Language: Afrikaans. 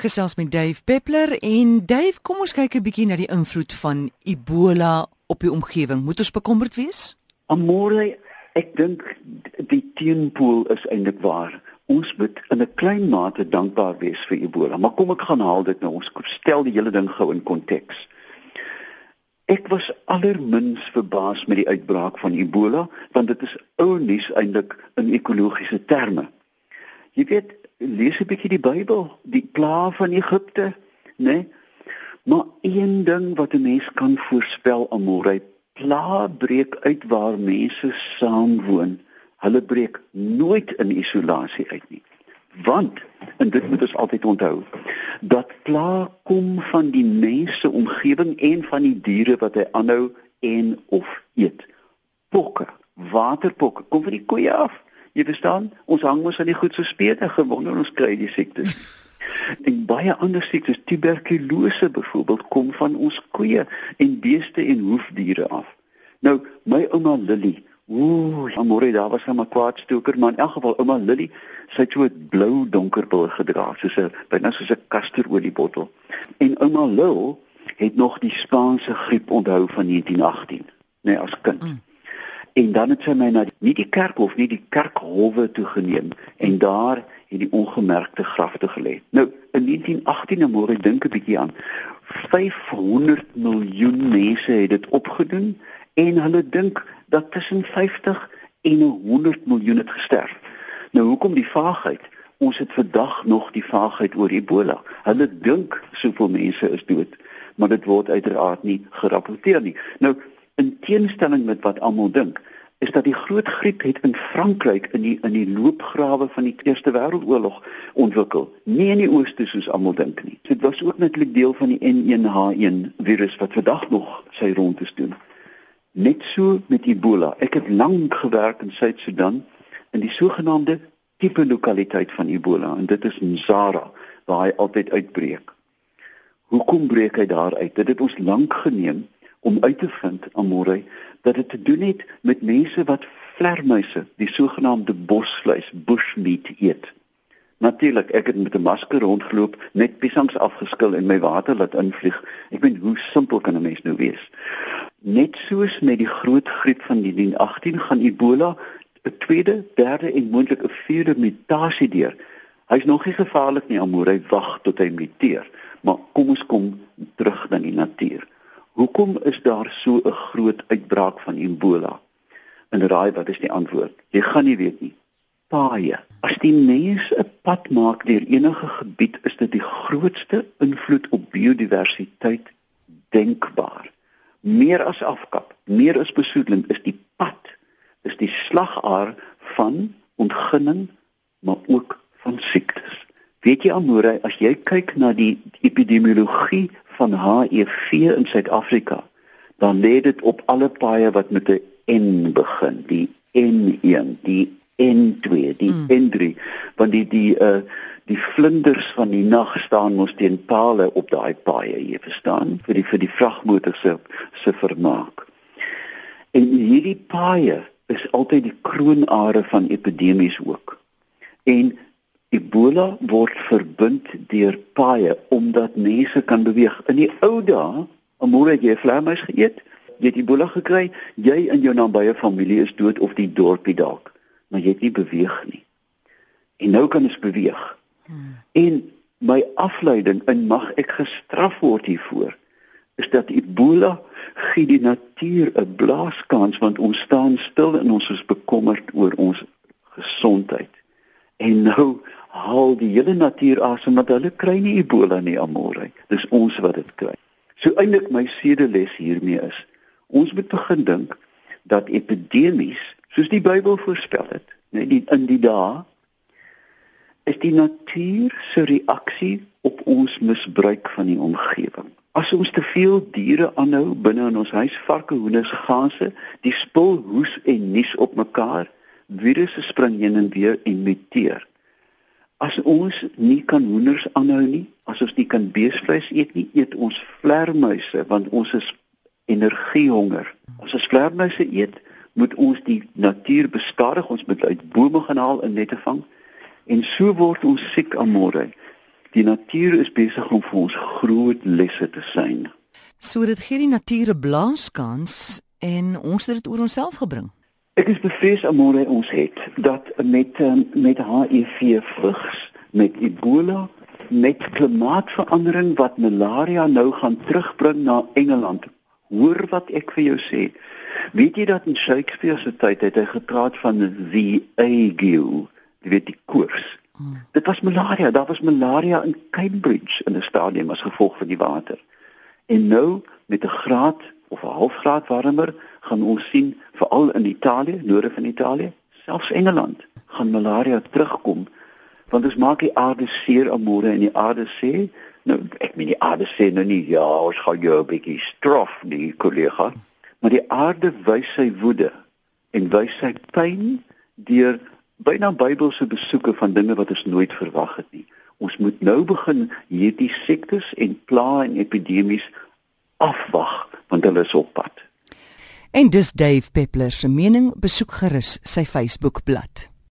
Ek gesels met Dave Peppler en Dave, kom ons kyk 'n bietjie na die invloed van Ebola op die omgewing. Moet ons bekommerd wees? Amore, ek dink die teenpool is eintlik waar. Ons moet in 'n klein mate dankbaar wees vir Ebola, maar kom ek gaan haal dit nou. Ons stel die hele ding gou in konteks. Ek was allermins verbaas met die uitbraak van Ebola, want dit is ou nuus eintlik in ekologiese terme. Jy weet, lees 'n bietjie die Bybel, die plaag van Egipte, né? Nee? Maar een ding wat 'n mens kan voorspel, amore, plaag breek uit waar mense saamwoon. Hulle breek nooit in isolasie uit nie. Want en dit moet ons altyd onthou, dat plaag kom van die mense omgewing en van die diere wat hy aanhou en of eet. Pokke, waterpokke kom van die koeie af. Jy verstaan? Ons hang mos aan die goed so speete gewonder ons kry die siektes. En baie ander siektes, tuberkulose byvoorbeeld, kom van ons koeie en beeste en hoefdiere af. Nou, my ouma Lily, ooh, amore, daar was 'n kwaadstoker, maar in elk geval ouma Lily, sy het so 'n blou donker bil gedra, soos 'n byna soos 'n kasterolie-bottel. En ouma Lil het nog die Spaanse griep onthou van 1918, nee, as kind. Mm. En dan het sy my na die, nie die kerkhof nie, die kerkhowe toe geneem en daar het die ongemerkte grafte gelê. Nou, in 1918 en môre dink 'n bietjie aan 500 miljoen mense het dit opgedoen en hulle dink dat tussen 50 en 100 miljoen het gesterf. Nou hoekom die vaagheid? Ons het vandag nog die vaagheid oor Ebola. Hulle dink soveel mense is dood, maar dit word uiteraard nie gerapporteer nie. Nou in teenstelling met wat almal dink, is dat die groot griep het in Frankryk in die in die loopgrawe van die Eerste Wêreldoorlog ontwikkel, nie in die ooste soos almal dink nie. Dit was ook natuurlik deel van die N1H1 virus wat vandag nog sy rondes doen. Net so met Ebola. Ek het lank gewerk in Suid-Sudan in die sogenaamde tipe lokaliteit van Ebola en dit is Mzara waar hy altyd uitbreek. Hoekom breek hy daar uit? Dit het ons lank geneem om uit te vind amore dat dit te doen het met mense wat vlermuise, die sogenaamde bosvleis, bushmeat eet. Natuurlik, ek het met 'n masker rondgeloop, net piesangs afgeskil en my water laat invlieg. Ek weet hoe simpel kan 'n mens nou wees. Net soos met die groot griep van 1918 gaan Ebola 'n tweede, derde en moontlik 'n vierde mutasie deur. Hy's nog nie gevaarlik nie, amore, hy wag tot hy muteer. Maar kom ons kom terug na die natuur. Hoekom is daar so 'n groot uitbraak van Ebola? En raai wat is die antwoord? Jy gaan nie weet nie. Paaie. As die mens 'n pad maak deur enige gebied, is dit die grootste invloed op biodiversiteit denkbaar. Meer as afkap, meer as besoedeling is die pad, is die slagaar van ontginning, maar ook van siektes. Weet jy Amore, as jy kyk na die epidemiologie van HIV in Suid-Afrika, dan lê dit op alle paaie wat met 'n N begin, die N1, die N2, die mm. N3, want die die uh die vlinders van die nag staan mos teen pale op daai paaie, jy verstaan, vir die vir die vragmotors se se vermaak. En hierdie paaie is altyd die kroonare van epidemies ook. En Ebola word verbind deur paaie omdat mense kan beweeg. In die ou dae, môre jy vleermuis geëet, jy het Ebola gekry, jy en jou nabye familie is dood of die dorpie dalk, maar jy het nie beweeg nie. En nou kan ons beweeg. Hmm. En my afleiding in mag ek gestraf word hiervoor is dat Ebola gee die natuur 'n blaaskans want ons staan stil en ons is bekommerd oor ons gesondheid. En nou haal die hele natuur asem want hulle kry nie Ebola nie amore. Dis ons wat dit kry. So eintlik my sedeles hiermee is, ons moet begin dink dat epidemies, soos die Bybel voorspel het, net die in die dae is die natuur se reaksie op ons misbruik van die omgewing. As ons te veel diere aanhou binne in ons huis, varke, hoenders, ganse, die spul hoes en nuus op mekaar, virusse spring heen en weer en muteer. As ons nie kan hoenders aanhou nie, as ons nie kan beesvleis eet nie, eet ons vlermuise want ons is energiehonger. As ons vlermuise eet, moet ons die natuur beskadig, ons moet uit bome gaan haal en nette vang. En so word ons siek aan môre. Die natuur is besig om vir ons groot lesse te sien. So dit gee die natuur 'n blaaskans en ons het dit oor onsself gebring. Ek is bevrees amore ons het dat met ehm, met HIV vigs, met Ebola, met klimaatsverandering wat malaria nou gaan terugbring na Engeland. Hoor wat ek vir jou sê. Weet jy dat in Shakespeare se tyd het hy gepraat van the ague, jy weet die koors. Hmm. Dit was malaria, daar was malaria in Cambridge in 'n stadium as gevolg van die water. En nou met 'n graad of 'n half graad warmer gaan ons sien veral in Italië, noorde van Italië, selfs Engeland, gaan malaria terugkom want ons maak die aarde seer amore en die aarde sê nou ek meen die aarde sê nou nie ja, ons gaan jou 'n bietjie straf nie, kollega maar die aarde wys sy woede en wys sy pyn deur byna Bybelse besoeke van dinge wat ons nooit verwag het nie. Ons moet nou begin hierdie siektes en plaae en epidemies afwag want hulle is op pad. En dis Dave Peppler se mening, besoek gerus sy Facebook bladsy.